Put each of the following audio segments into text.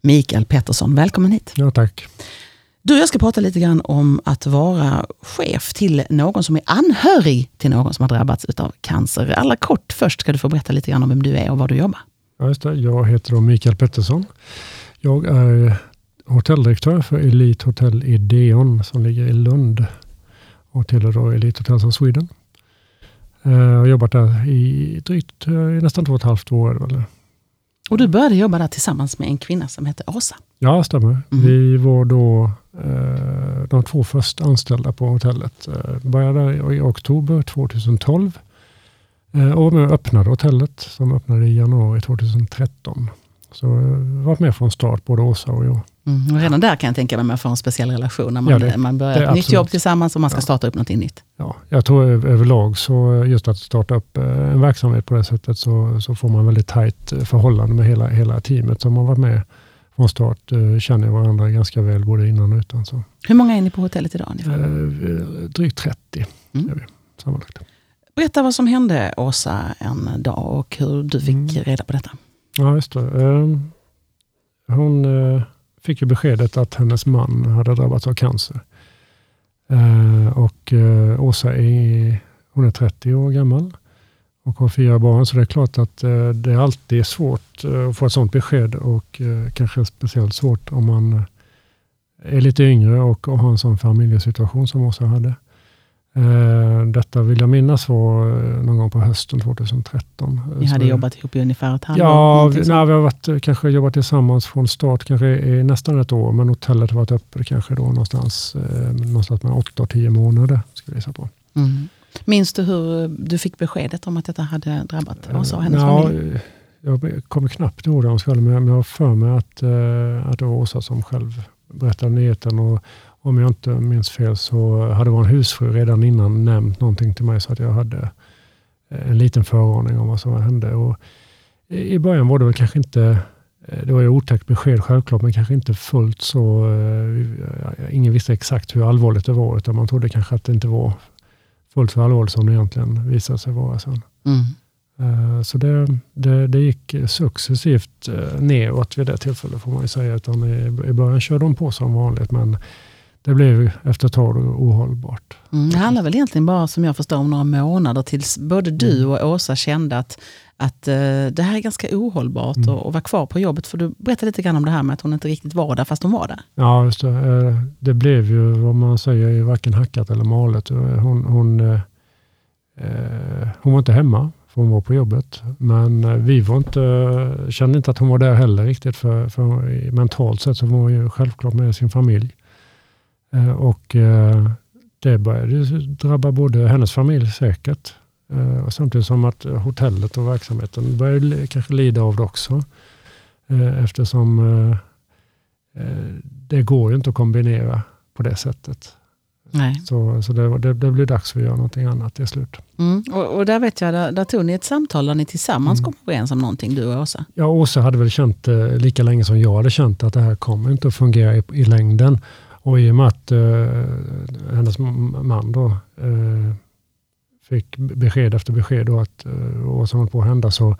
Mikael Pettersson. Välkommen hit. Ja, tack. Du, jag ska prata lite grann om att vara chef till någon som är anhörig till någon som har drabbats av cancer. Allra kort först ska du få berätta lite grann om vem du är och var du jobbar. Ja, just det. Jag heter då Mikael Pettersson. Jag är hotelldirektör för Elite Hotel Ideon som ligger i Lund och tillhör då Elite Hotels of Sweden. Eh, jag har jobbat där i drygt i nästan två och ett halvt år. Eller? Och du började jobba där tillsammans med en kvinna som hette Åsa. Ja, stämmer. Mm. Vi var då eh, de två första anställda på hotellet. Eh, började i oktober 2012 eh, och med öppnade hotellet som öppnade i januari 2013. Så har varit med från start, både Åsa och jag. Mm, och redan där kan jag tänka mig att man får en speciell relation när man, ja, det, man börjar ett nytt jobb tillsammans och man ska ja. starta upp något nytt. Ja, jag tror överlag så just att starta upp eh, en verksamhet på det sättet så, så får man väldigt tajt eh, förhållande med hela, hela teamet som har varit med från start. Eh, känner varandra ganska väl både innan och utan. Så. Hur många är ni på hotellet idag? Ungefär? drygt 30 mm. är vi sammanlagt. Berätta vad som hände Åsa en dag och hur du fick mm. reda på detta. Ja, just det. Ehm, hon eh, fick ju beskedet att hennes man hade drabbats av cancer. Ehm, och eh, Åsa är, hon är 30 år gammal och har fyra barn. Så det är klart att eh, det alltid är svårt att få ett sådant besked och kanske speciellt svårt om man är lite yngre och, och har en sån familjesituation som Åsa hade. Eh, detta vill jag minnas var eh, någon gång på hösten 2013. Ni hade så, jobbat ihop i ungefär ett halvår? Ja, vi, nej, vi har varit, eh, kanske jobbat tillsammans från start kanske i nästan ett år, men hotellet har varit öppet kanske då någonstans, eh, någonstans mellan åtta och tio månader. Ska jag på. Mm. Minns du hur du fick beskedet om att detta hade drabbat Åsa och hennes ja, familj? Jag kommer knappt ihåg det om jag men jag har för mig att, att det var Åsa som själv berättade nyheten. Och, om jag inte minns fel så hade vår husfru redan innan nämnt någonting till mig så att jag hade eh, en liten föraning om vad som hände. Och I början var det väl kanske inte, eh, det var ju otäckt besked självklart, men kanske inte fullt så, eh, ingen visste exakt hur allvarligt det var, utan man trodde kanske att det inte var fullt så allvarligt som det egentligen visade sig vara sen. Mm. Så det, det, det, gick successivt neråt vid det tillfället får man ju säga. Utan I början körde de på som vanligt, men det blev efter ett tag ohållbart. Mm, det handlar väl egentligen bara, som jag förstår, om några månader tills både du mm. och Åsa kände att, att uh, det här är ganska ohållbart mm. och, och var kvar på jobbet. För du berättade lite grann om det här med att hon inte riktigt var där, fast hon var där. Ja, just det. Eh, det blev ju, vad man säger, varken hackat eller malet. Hon, hon, eh, hon var inte hemma, för hon var på jobbet. Men vi var inte, kände inte att hon var där heller riktigt, för, för mentalt sett så var hon ju självklart med sin familj. Eh, och eh, det började drabba både hennes familj säkert, eh, och samtidigt som att hotellet och verksamheten började kanske lida av det också. Eftersom det går ju inte att kombinera på det sättet. Nej. Så, så det, det, det blir dags för att göra någonting annat till slut. Mm. Och, och, där vet jag, där, där tog ni ett samtal där ni tillsammans mm. kom överens om någonting, du och Åsa? Ja, Åsa hade väl känt lika länge som jag hade känt att det här kommer inte att fungera i, i längden. Och i och med att eh, hennes man då eh, fick besked efter besked då att eh, vad som höll på att hända, så,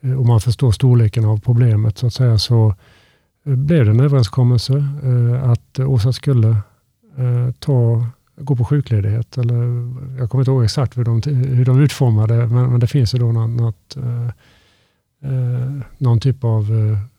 eh, och man förstår storleken av problemet så att säga, så eh, blev det en överenskommelse eh, att Åsa skulle eh, ta, gå på sjukledighet. Eller, jag kommer inte ihåg exakt hur de, hur de utformade men, men det finns ju då något, något någon typ av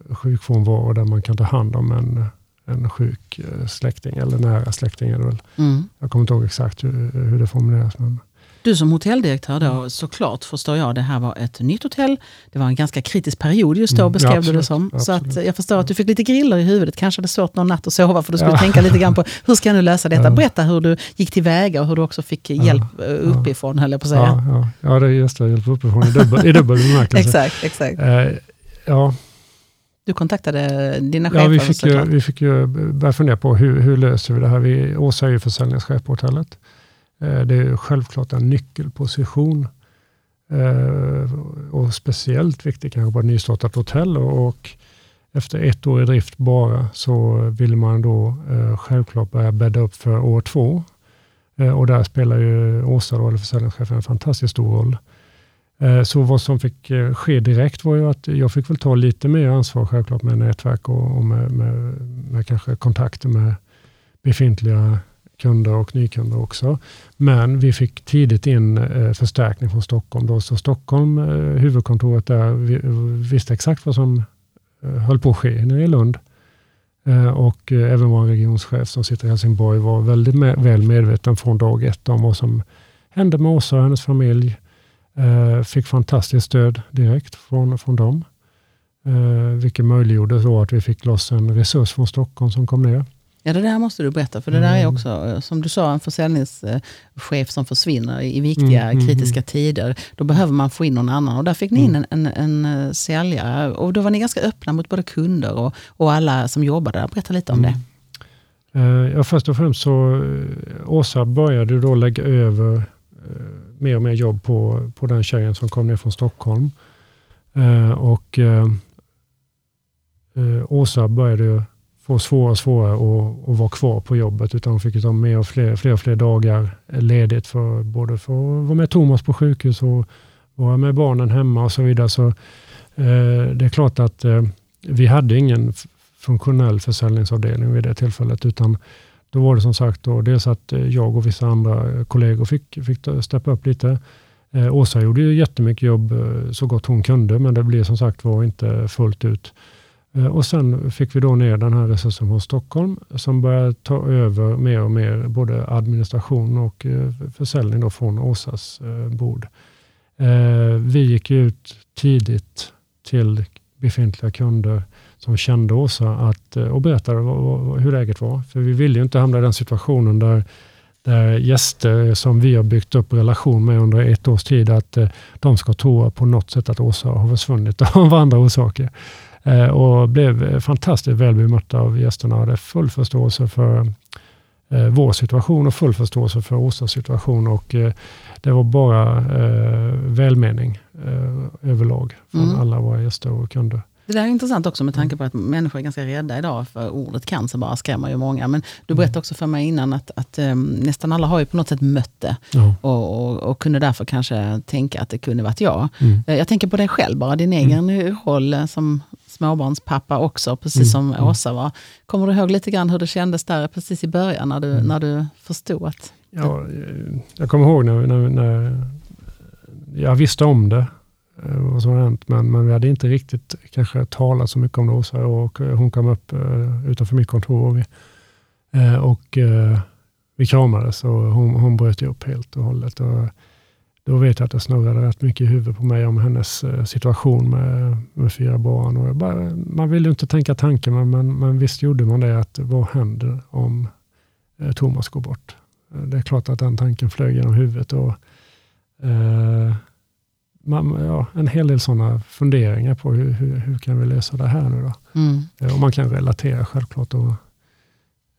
sjukfrånvaro där man kan ta hand om en en sjuk eh, släkting, eller nära släkting. Är väl. Mm. Jag kommer inte ihåg exakt hur, hur det formuleras. Men... Du som hotelldirektör då, såklart förstår jag, det här var ett nytt hotell. Det var en ganska kritisk period just då, mm, beskrev ja, du det som. Absolut. Så att jag förstår att du fick lite griller i huvudet, kanske hade svårt någon natt att sova, för du skulle ja. tänka lite grann på hur ska jag nu lösa detta? Berätta hur du gick tillväga och hur du också fick hjälp ja, uppifrån, ja. höll jag på att säga. Ja, ja. ja det är just det, hjälp uppifrån i dubbel, i dubbel bemärkelse. exakt, exakt. Eh, ja, du kontaktade dina chefer? Ja, vi fick, ju, vi fick ju börja fundera på hur, hur löser vi det här. Vi, Åsa är ju försäljningschef på hotellet. Eh, det är självklart en nyckelposition. Eh, och speciellt viktigt kanske på ett nystartat hotell. Och efter ett år i drift bara så vill man då eh, självklart börja bädda upp för år två. Och där spelar ju Åsa, då, eller försäljningschefen, en fantastiskt stor roll. Eh, så vad som fick eh, ske direkt var ju att jag fick väl ta lite mer ansvar självklart med nätverk och, och med, med, med, kanske kontakter med befintliga kunder och nykunder också. Men vi fick tidigt in eh, förstärkning från Stockholm. Då. Så Stockholm, huvudkontoret där, visste exakt vad som höll på att ske nere i Lund. Och även vår regionschef som sitter i Helsingborg var väldigt väl medveten från dag ett om vad som hände med Åsa och hennes familj Eh, fick fantastiskt stöd direkt från, från dem. Eh, vilket möjliggjorde då att vi fick loss en resurs från Stockholm som kom ner. Ja, det där måste du berätta, för det där är mm. också, eh, som du sa, en försäljningschef som försvinner i viktiga mm, mm kritiska mm. tider. Då behöver man få in någon annan och där fick ni in mm. en, en, en eh, säljare. Och då var ni ganska öppna mot både kunder och, och alla som jobbade där. Berätta lite om det. Uh, ja, först och främst så, Åsa började då lägga över mer och mer jobb på, på den tjejen som kom ner från Stockholm. Eh, och eh, eh Åsa började få svårare och svårare att, att vara kvar på jobbet, utan hon fick ta mer och fler, fler och fler dagar ledigt, för, både för att vara med Thomas på sjukhus och vara med barnen hemma och så vidare. Så, eh, det är klart att eh, vi hade ingen funktionell försäljningsavdelning vid det tillfället, utan då var det som sagt då, dels att eh, jag och vissa andra eh, kollegor fick, fick steppa upp lite. Eh, Åsa gjorde ju jättemycket jobb eh, så gott hon kunde, men det blev som sagt var inte fullt ut. Eh, och sen fick vi då ner den här resursen från Stockholm som började ta över mer och mer både administration och eh, försäljning då från Åsas eh, bord. Vi gick ut tidigt till befintliga kunder som kände Åsa att, eh, och berättade hur läget var. För vi ville ju inte hamna i den situationen där, där gäster som vi har byggt upp relation med under ett års tid, att eh, de ska tro på något sätt att Åsa har försvunnit av andra orsaker. Eh, och blev fantastiskt väl bemötta av gästerna och hade full förståelse för vår situation och full förståelse för Åsas situation. Och det var bara välmening överlag från mm. alla våra gäster och kunder. Det där är intressant också med tanke på att människor är ganska rädda idag för ordet cancer bara skrämmer ju många. Men du berättade mm. också för mig innan att, att um, nästan alla har ju på något sätt mött det. Ja. Och, och, och, kunde därför kanske tänka att det kunde varit jag. Mm. Eh, jag tänker på dig själv bara, din egen mm. roll eh, som småbarnspappa också, precis mm. som mm. Åsa var. Kommer du ihåg lite grann hur det kändes där precis i början när du, mm. när du förstod att... Ja, jag kommer ihåg när, när, när jag visste om det Eh, Eh, vad som har hänt. Men, men vi hade inte riktigt kanske talat så mycket om det. Åsa och eh, hon kom upp eh, utanför mitt kontor och vi, och, vi kramades och hon, hon bröt upp helt och hållet. Och då vet jag att det snurrade rätt mycket i huvudet på mig om hennes situation med, med fyra barn. Och bara, man vill ju inte tänka tanken, men, men, men visst gjorde man det. att Vad händer om Thomas går bort? Det är klart att den tanken flög genom huvudet. Och, man, ja, en hel del sådana funderingar på hur, hur, hur, kan vi lösa det här nu då? Mm. Eh, och man kan relatera självklart. Och,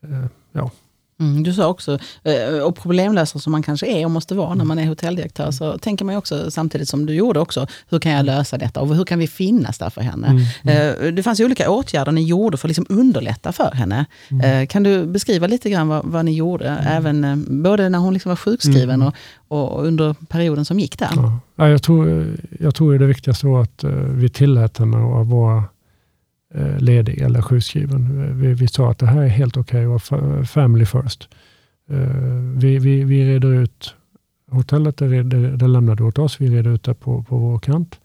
eh, ja. Mm, du sa också, eh, och problemlösare som man kanske är och måste vara när man är hotelldirektör, mm. så tänker man också samtidigt som du gjorde också, hur kan jag lösa detta och hur kan vi finnas där för henne? Mm, mm. Det fanns ju olika åtgärder ni gjorde för att liksom underlätta för henne. Mm. Kan du beskriva lite grann vad, vad ni gjorde, mm. även både när hon liksom var sjukskriven och, och, under perioden som gick där? Ja. jag, tror, jag tror det viktigaste var att vi tillät henne att vara Eh, Eh, ledig eller sjukskriven. Eh, vi, vi sa att det här är helt okej okay och family first. Eh, vi, vi, vi reder ut hotellet, det, det, det lämnar du åt oss. Vi reder ut det på, på vår kant.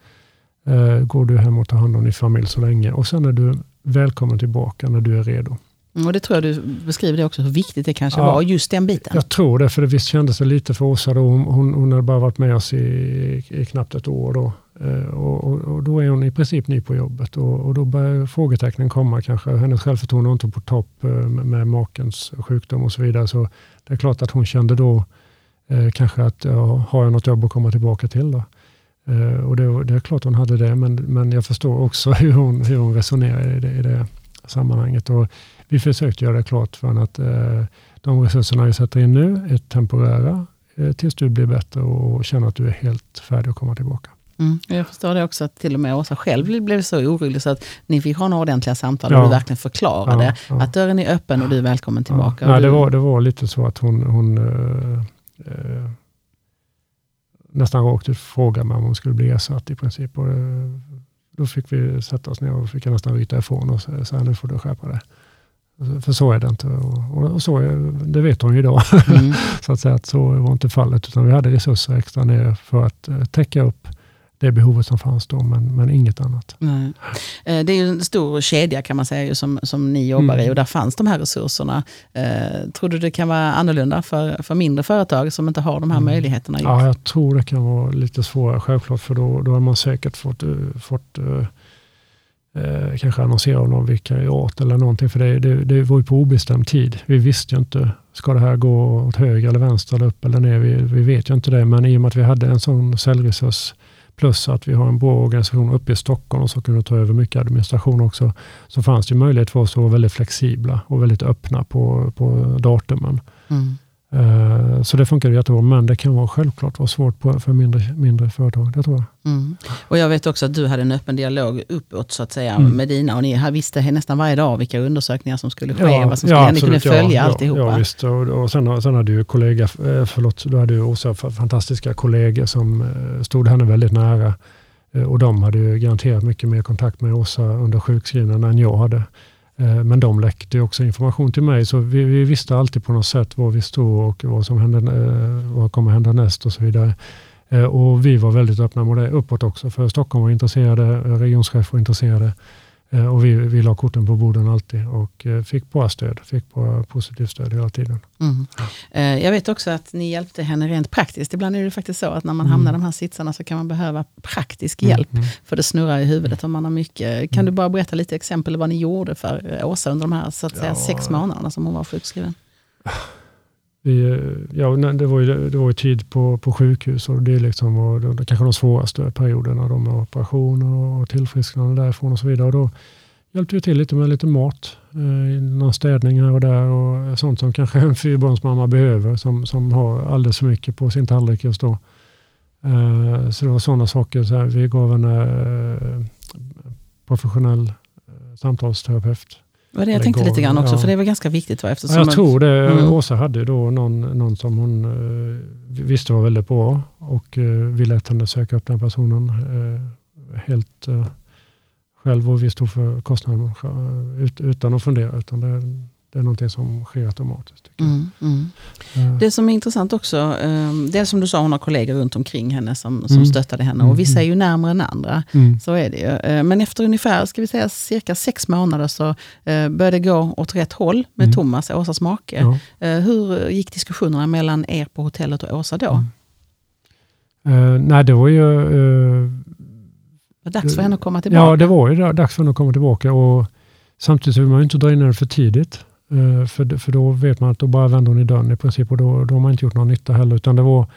Går du hem och tar hand om din familj så länge och sen är du välkommen tillbaka när du är redo. Mm, och det tror jag du beskriver det också, hur viktigt det kanske ja, var, just den biten. Jag tror det, för det visst kändes det lite för Åsa då. Hon, hon, hon hade bara varit med oss i, i knappt ett år då. Eh, och, och, och, då är hon i princip ny på jobbet och, och då börjar frågetecknen komma kanske. Hennes självförtroende var inte på topp eh, med, med makens sjukdom och så vidare. Så det är klart att hon kände då eh, kanske att ja, har jag något jobb att komma tillbaka till då? Eh, och det, det, är klart hon hade det, men, men jag förstår också hur hon, hur hon resonerar i det, i det sammanhanget. Och vi försökte göra det klart för henne att eh, de resurserna vi sätter in nu är temporära eh, tills du blir bättre och känner att du är helt färdig att komma tillbaka. Mm. Jag förstår det också, att till och med Åsa själv blev så orolig så att ni fick ha några ordentliga samtal ja. och du verkligen förklarade ja, ja. att dörren är öppen och du är välkommen tillbaka. Nej, det, var, det var lite så att hon, hon uh, uh, nästan rakt ut frågade mig om hon skulle bli ersatt i princip. Och, då fick vi sätta oss ner och fick jag nästan ryta ifrån och säga nu får du skärpa dig. För så är det inte. Och, och så är, det vet hon ju idag. Mm. så att säga att så var inte fallet. Utan vi hade resurser extra ner för att uh, täcka upp det behovet som fanns då, men, men inget annat. Nej. Eh, det är ju en stor kedja kan man säga som, som ni jobbar mm. i och där fanns de här resurserna. Eh, tror du det kan vara annorlunda för, för mindre företag som inte har de här mm. möjligheterna? Ja, jag tror det kan vara lite svårare självklart, för då, då har man säkert fått, eh, fått eh, kanske annonsera om någon vikariat eller någonting, för det, det, det var ju på obestämd tid. Vi visste ju inte, ska det här gå åt höger eller vänster eller upp eller ner? Vi, vi vet ju inte det, men i och med att vi hade en sån säljresurs plus att vi har en bra organisation uppe i Stockholm som kunde ta över mycket administration också, så fanns det möjlighet för oss att vara väldigt flexibla och väldigt öppna på, på datumen. Mm. Eh, så det funkar jättebra, men det kan vara självklart vara svårt för mindre, mindre företag. Det tror jag. Mm. Och jag vet också att du hade en öppen dialog uppåt så att säga mm. med dina och ni visste nästan varje dag vilka undersökningar som skulle ske, ja, vad som skulle ja, Ni kunde följa ja, alltihopa. Ja, visst. Och, och sen, sen hade du kollega, eh, förlåt, du hade ju också fantastiska kollegor som eh, stod henne väldigt nära. Och de hade ju garanterat mycket mer kontakt med Åsa under sjukskrivningen än jag hade. Eh, men de läckte också information till mig, så vi, vi, visste alltid på något sätt var vi stod och vad som hände, eh, vad kommer hända näst och så vidare. Eh, och vi var väldigt öppna med det uppåt också, för Stockholm var intresserade, regionchef var intresserade. Eh, och vi, vi la korten på borden alltid och eh, fick bra stöd, fick bra positivt stöd hela tiden. Mm. Eh, jag vet också att ni hjälpte henne rent praktiskt. Ibland är det faktiskt så att när man mm. hamnar i de här sitsarna så kan man behöva praktisk mm, hjälp. Mm. För det snurrar i huvudet om man har mycket. Kan du bara berätta lite exempel vad ni gjorde för Åsa under de här så att säga, ja. sex månaderna som hon var sjukskriven? Vi, ja, det, var ju, det var ju tid på, på sjukhus och det, liksom var det, kanske de svåraste perioderna de med operationer och tillfrisknande därifrån och så vidare. Och då hjälpte vi till lite med lite mat, eh, någon städning här och där och sånt som kanske en fyrbarnsmamma behöver som, som har alldeles för mycket på sin tallrik just då. Eh, så det var sådana saker. Så här, vi gav en eh, professionell eh, samtalsterapeut det var det jag tänkte lite grann också, ja. för det var ganska viktigt. Va? Eftersom jag tror det. Mm. Åsa hade då någon, någon som hon uh, visste var väldigt bra och uh, vi lät henne söka upp den personen uh, helt själv och vi stod för kostnaden ut, utan att fundera. Utan det, det är någonting som sker automatiskt. Mm, mm. Uh. Det som är intressant också, um, det är som du sa, hon har kollegor runt omkring henne som, som mm. stöttade henne. Och vissa är ju närmare än andra. Mm. Så är det ju. Uh, men efter ungefär, ska vi säga cirka sex månader så uh, började det gå åt rätt håll med mm. Thomas, Åsas make. Ja. hur gick diskussionerna mellan er på hotellet och Åsa då? nej, det var ju... Det var dags för henne att komma tillbaka. Ja, det var ju dags för henne att komma tillbaka. Och samtidigt vill man ju inte dra in henne för tidigt. Eh, för, för då vet man att då bara vänder hon i dörren i princip och då, då har man inte gjort någon nytta heller. Utan det var,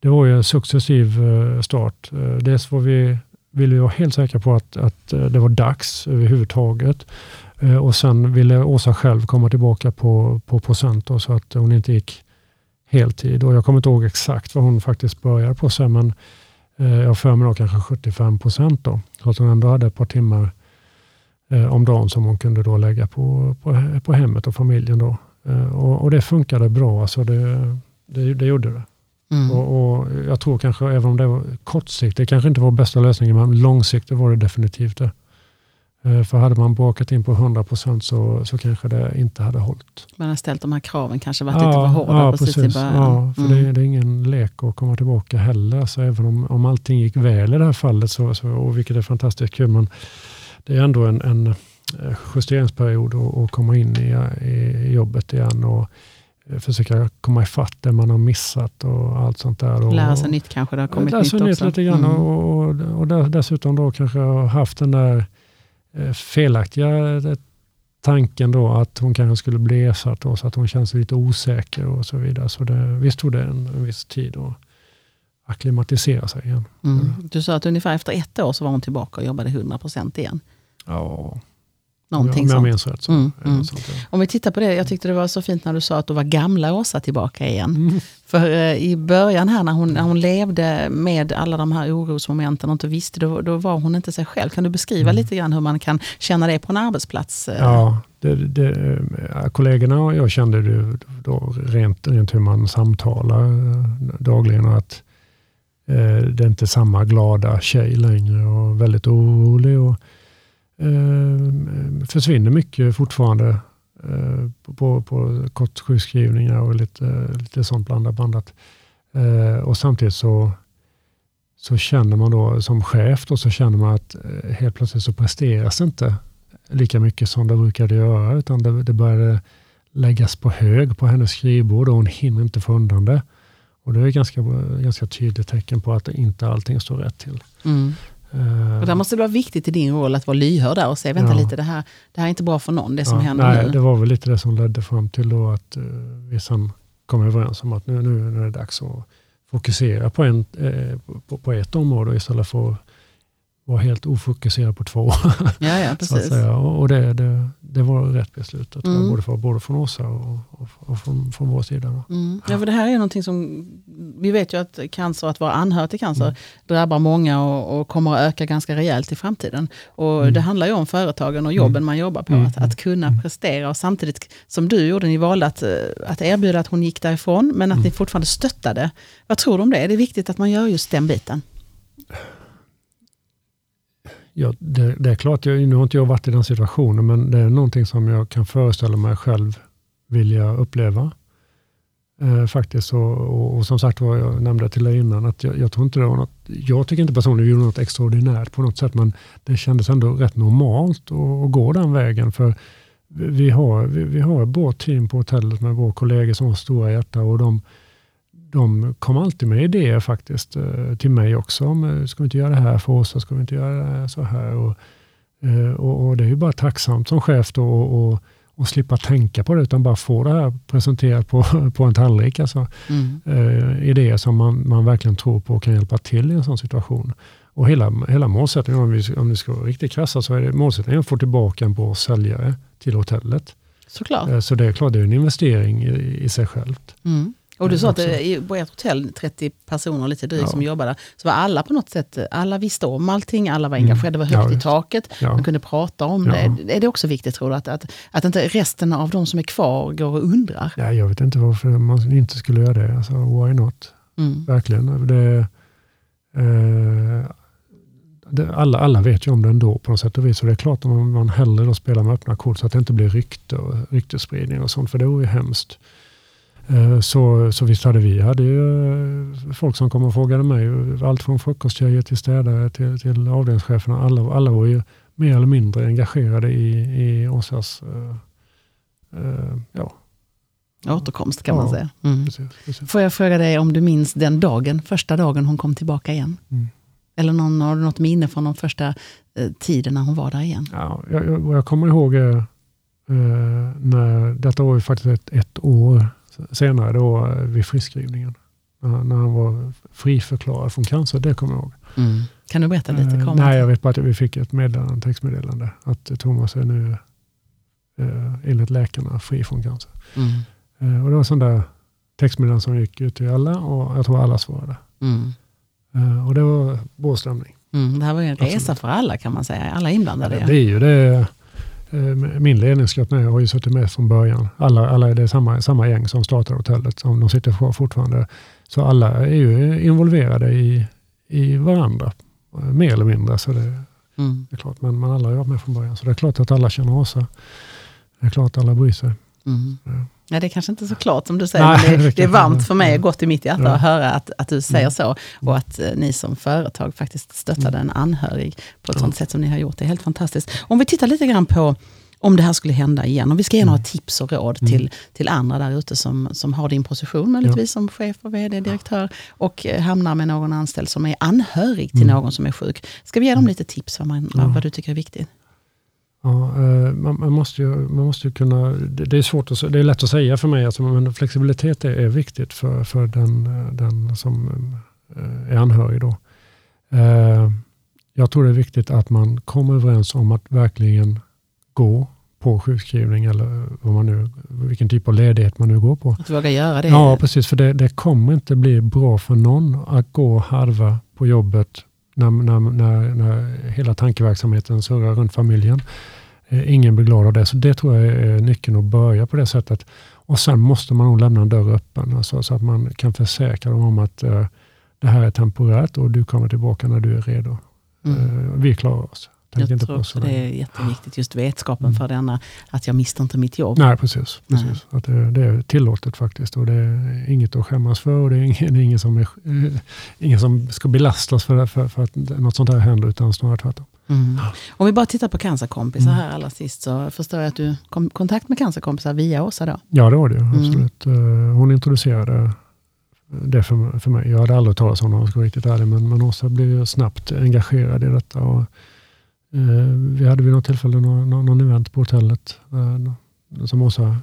det var ju en successiv eh, start. Eh, dels var vi, ville vi vara helt säkra på att, att det var dags överhuvudtaget. Och sen ville Åsa själv komma tillbaka på, på procent då, så att hon inte gick heltid. Och jag kommer inte ihåg exakt vad hon faktiskt började på sen, men jag har för mig då kanske 75 procent. Då, så att hon ändå hade ett par timmar eh, om dagen som hon kunde då lägga på, på, på hemmet och familjen. Då. Eh, och, och, det funkade bra, alltså det, det, det gjorde det. Mm. Och, och, Jag tror kanske, även om det var kortsiktigt, det kanske inte var bästa lösningen, men långsiktigt var det definitivt det. Eh, för hade man bakat in på 100 procent så, så kanske det inte hade hållit. Man har ställt de här kraven, kanske varit ja, lite för hårda ja, precis, precis i början. Ja, för mm. det, det, är ingen lek att komma tillbaka heller. Så även om, om allting gick väl i det här fallet, så, så, och vilket är fantastiskt kul, men det är ändå en, en eh, justeringsperiod att komma in i, i jobbet igen och eh, försöka komma ifatt det man har missat och allt sånt där. Och, Lära sig nytt kanske, det har kommit nytt också. lite grann mm. och, och, och dessutom då kanske ha haft den där eh, felaktiga tanken då att hon kanske skulle bli ersatt då, så att hon känns lite osäker och så vidare. Så det, visst tog det en, en viss tid att akklimatisera sig igen. Mm. Du sa att ungefär efter ett år så var hon tillbaka och jobbade 100% igen. Ja, Någonting om jag minns rätt. Så. Mm, mm. Sånt, ja. Om vi tittar på det, jag tyckte det var så fint när du sa att du var gamla Åsa tillbaka igen. Mm. För eh, i början här när hon, när hon levde med alla de här orosmomenten och inte visste, då, då var hon inte sig själv. Kan du beskriva mm. lite grann hur man kan känna det på en arbetsplats? Eh? Ja, det, det, eh, kollegorna och jag kände det då rent, rent hur man samtalar dagligen och att Eh, det är inte samma glada tjej längre och väldigt orolig. Och, eh, försvinner mycket fortfarande eh, på, på kortsjukskrivningar och lite, lite sånt blandat blandat. Eh, och samtidigt så, så känner man då som chef då, så känner man att eh, helt plötsligt så presteras inte lika mycket som det brukade göra utan det, det började läggas på hög på hennes skrivbord och hon hinner inte få undan det. Och det är ganska, ganska tydligt tecken på att inte allting står rätt till. Mm. Uh, och där måste det vara viktigt i din roll att vara lyhörd där och säga, vänta ja. lite, det här, det här är inte bra för någon, det som ja, händer nej, nu. Det var väl lite det som ledde fram till då att uh, vi sen kom överens om att nu, nu, nu är det dags att fokusera på, en, eh, på, på ett område istället för att vara helt ofokuserad på två. Ja, ja, precis. Och, det, det, det var rätt beslut, mm. både, för, både från Åsa och, och, och från, från vår sida. Mm. Ja, för det här är någonting som, vi vet ju att cancer, att vara anhörig till cancer, mm. drabbar många och, och, kommer att öka ganska rejält i framtiden. Och mm. Det handlar ju om företagen och jobben mm. man jobbar på, mm. att, att kunna prestera och samtidigt som du gjorde, ni valde att, att erbjuda att hon gick därifrån, men att ni fortfarande stöttade. Vad tror du om det? Är det viktigt att man gör just den biten? Ja, det, det, är klart, jag, nu har inte jag varit i den situationen, men det är någonting som jag kan föreställa mig själv vilja uppleva. Eh, faktiskt, och, och, och, som sagt vad jag nämnde till dig innan, att jag, jag, tror inte det var något, jag tycker inte personligen vi gjorde något extraordinärt på något sätt, men det kändes ändå rätt normalt att, att gå den vägen. För vi har, vi, vi har ett bra team på hotellet med våra kollegor som har stora hjärta och de, de kom alltid med idéer faktiskt eh, till mig också. Eh, ska vi inte göra det här för oss? Ska vi inte göra så här? Och, eh, och, och det är ju bara tacksamt som chef då och, och, och, slippa tänka på det utan bara få det här presenterat på, på en tallrik. Alltså, mm. eh, idéer som man, man verkligen tror på och kan hjälpa till i en sån situation. Och hela, hela målsättningen, om vi, om vi ska vara riktigt krassa, så är det målsättningen att få tillbaka en bra säljare till hotellet. Såklart. Så det är klart, det är en investering i, i sig självt. Mm. Och du sa att det, på ert hotell, 30 personer lite drygt ja. som jobbade så var alla på något sätt, alla visste om allting, alla var mm. engagerade, det var högt ja, i taket, ja. man kunde prata om det. Är det också viktigt tror du, att, att, att inte resten av de som är kvar går och undrar? Ja, jag vet inte varför man inte skulle göra det. Alltså, why not? Mm. Verkligen. Det, eh, det, alla, alla vet ju om det ändå på något sätt och vis. Och det är klart att man, man hellre då spelar med öppna kort så att det inte blir rykte och ryktesspridning och sånt, för det vore ju hemskt. Eh, så, så visst hade vi hade ju eh, folk som kom och frågade mig. Allt från frukosttjejer till städare till, till avdelningscheferna. Alla, alla var ju mer eller mindre engagerade i, i Åsas uh, ja. återkomst kan ja, man säga. Mm. Precis, precis. Får jag fråga dig om du minns den dagen, första dagen hon kom tillbaka igen? Mm. Eller någon, har du något minne från de första uh, tiden när hon var där igen? Ja, jag, jag, jag kommer ihåg när, detta var ju faktiskt ett, ett år senare då eh, vid friskrivningen. När han var friförklarad från cancer, det kommer jag ihåg. Mm. Kan du berätta lite? Eh, nej, jag vet bara att vi fick ett meddelande, textmeddelande att Thomas är nu eh, enligt läkarna fri från cancer. Mm. Eh, och det var sån där textmeddelande som gick ut till alla och jag tror alla svarade. Mm. Eh, och det var bra stämning. Mm, det här var en resa Absolut. för alla kan man säga, alla inblandade. Ja, det är ju det. Eh, min ledningsgrupp nu har ju suttit med från början. Alla, alla det är samma, samma gäng som startade hotellet. Som de sitter kvar fortfarande. Så alla är ju involverade i, i varandra. Mer eller mindre. Så det, mm. det är klart. Men, men alla har varit med från början. Så det är klart att alla känner Åsa. Det är klart att alla bryr sig. Mm. Ja. Det är kanske inte så klart som du säger, Nej, men det, det, är varmt för mig och gott i mitt hjärta ja. att höra att, att du säger så. Och att eh, ni som företag faktiskt stöttade en anhörig på ett ja. sånt sätt som ni har gjort. Det är helt fantastiskt. Om vi tittar lite grann på om det här skulle hända igen. Och vi ska ge några mm. tips och råd mm. till, till andra där ute som, som har din position, möjligtvis ja. som chef och vd, direktör, och eh, hamnar med någon anställd som är anhörig till mm. någon som är sjuk. Ska vi ge dem mm. lite tips vad, man, vad du tycker är viktigt? Ja, eh, man, man, måste ju, man måste ju kunna, det, är svårt att, det är lätt att säga för mig, alltså, men flexibilitet är, är viktigt för, för den, den som eh, är anhörig. Då. Jag tror det är viktigt att man kommer överens om att verkligen gå på sjukskrivning eller vad man nu, vilken typ av ledighet man nu går på. Att våga göra det. Ja, precis. För det, det kommer inte bli bra för någon att gå och harva på jobbet när, när, när, när hela tankeverksamheten surrar runt familjen. Eh, ingen blir glad av det. Så det tror jag är nyckeln att börja på det sättet. Och sen måste man nog lämna en dörr öppen. Alltså, så att man kan försäkra dem om att eh, det här är temporärt och du kommer tillbaka när du är redo. Mm. Vi klarar oss. Tänk jag tror också det är jätteviktigt, just vetskapen mm. för denna, att jag mister inte mitt jobb. Nej, precis. precis. Nej. Att det, det, är tillåtet faktiskt och det är inget att skämmas för och det är ingen, det är ingen, som, är, eh, ingen som ska belastas för, för, för, att något sånt här händer, utan snarare tvärtom. Mm. Om vi bara tittar på cancerkompisar mm. här allra sist, så förstår jag att du kom i kontakt med cancerkompisar via Åsa då? Ja, det var det mm. absolut. Mm. Hon introducerade det för, för mig. Jag hade aldrig talat om honom om jag ska vara riktigt ärlig, men, men Åsa blev snabbt engagerad i detta. Och, vi hade vid något tillfälle någon, någon event på hotellet eh, som Åsa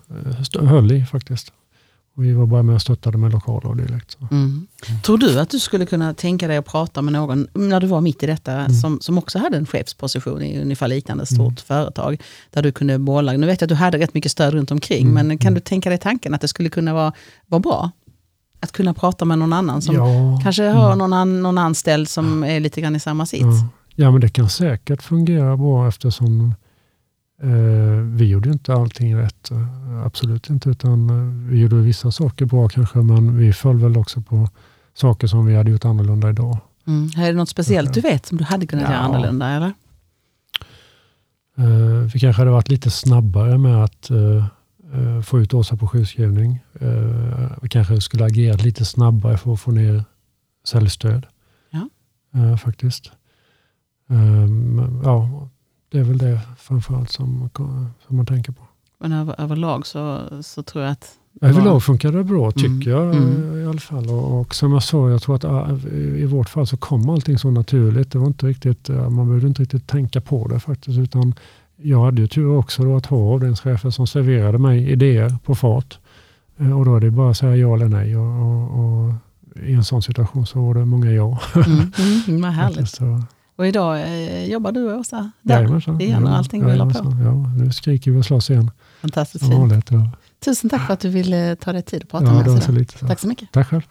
eh, höll i faktiskt. Och vi var bara med och stöttade med lokaler och direkt. Mm. Mm. Tror du att du skulle kunna tänka dig att prata med någon, när du var mitt i detta, mm. som, som också hade en chefsposition i ungefär liknande stort mm. företag, där du kunde bolla, nu vet jag att du hade rätt mycket stöd runt omkring, mm. men kan mm. du tänka dig tanken att det skulle kunna vara, vara bra? Att kunna prata med någon annan som ja. kanske har någon, an, någon anställd som är lite grann i samma sits? Ja. Ja, men det kan säkert fungera bra eftersom eh, vi gjorde inte allting rätt. Absolut inte, utan eh, vi gjorde vissa saker bra kanske, men vi föll väl också på saker som vi hade gjort annorlunda idag. Mm. Är det något speciellt du vet som du hade kunnat ja. göra annorlunda? Eller? Eh, vi kanske hade varit lite snabbare med att eh, eh få ut Åsa på sjukskrivning. Eh, vi kanske skulle agerat lite snabbare för att få ner säljstöd. Ja. Eh, faktiskt. Um, ja, det är väl det framförallt som, som man tänker på. Men över, överlag så, så tror jag att... Överlag funkar det bra tycker mm. jag mm. i alla fall. Och, och, som jag sa, jag tror att äh, i vårt fall så kom allting så naturligt. Det var inte riktigt, man behövde inte riktigt tänka på det faktiskt. Utan jag hade ju tur också då att ha avdelningschefer som serverade mig idéer på fart. Eh, och då är det bara att säga ja eller nej. Och, och, och i en sån situation så var det många ja. Mm, mm, vad härligt. Och idag eh, jobbar du och Åsa där Jajamensan, igen och allting rullar på. Ja, nu skriker vi och slåss igen. Fantastiskt fint. Tusen tack för att du ville ta dig tid att prata ja, med oss idag. Tack så mycket. Tack själv.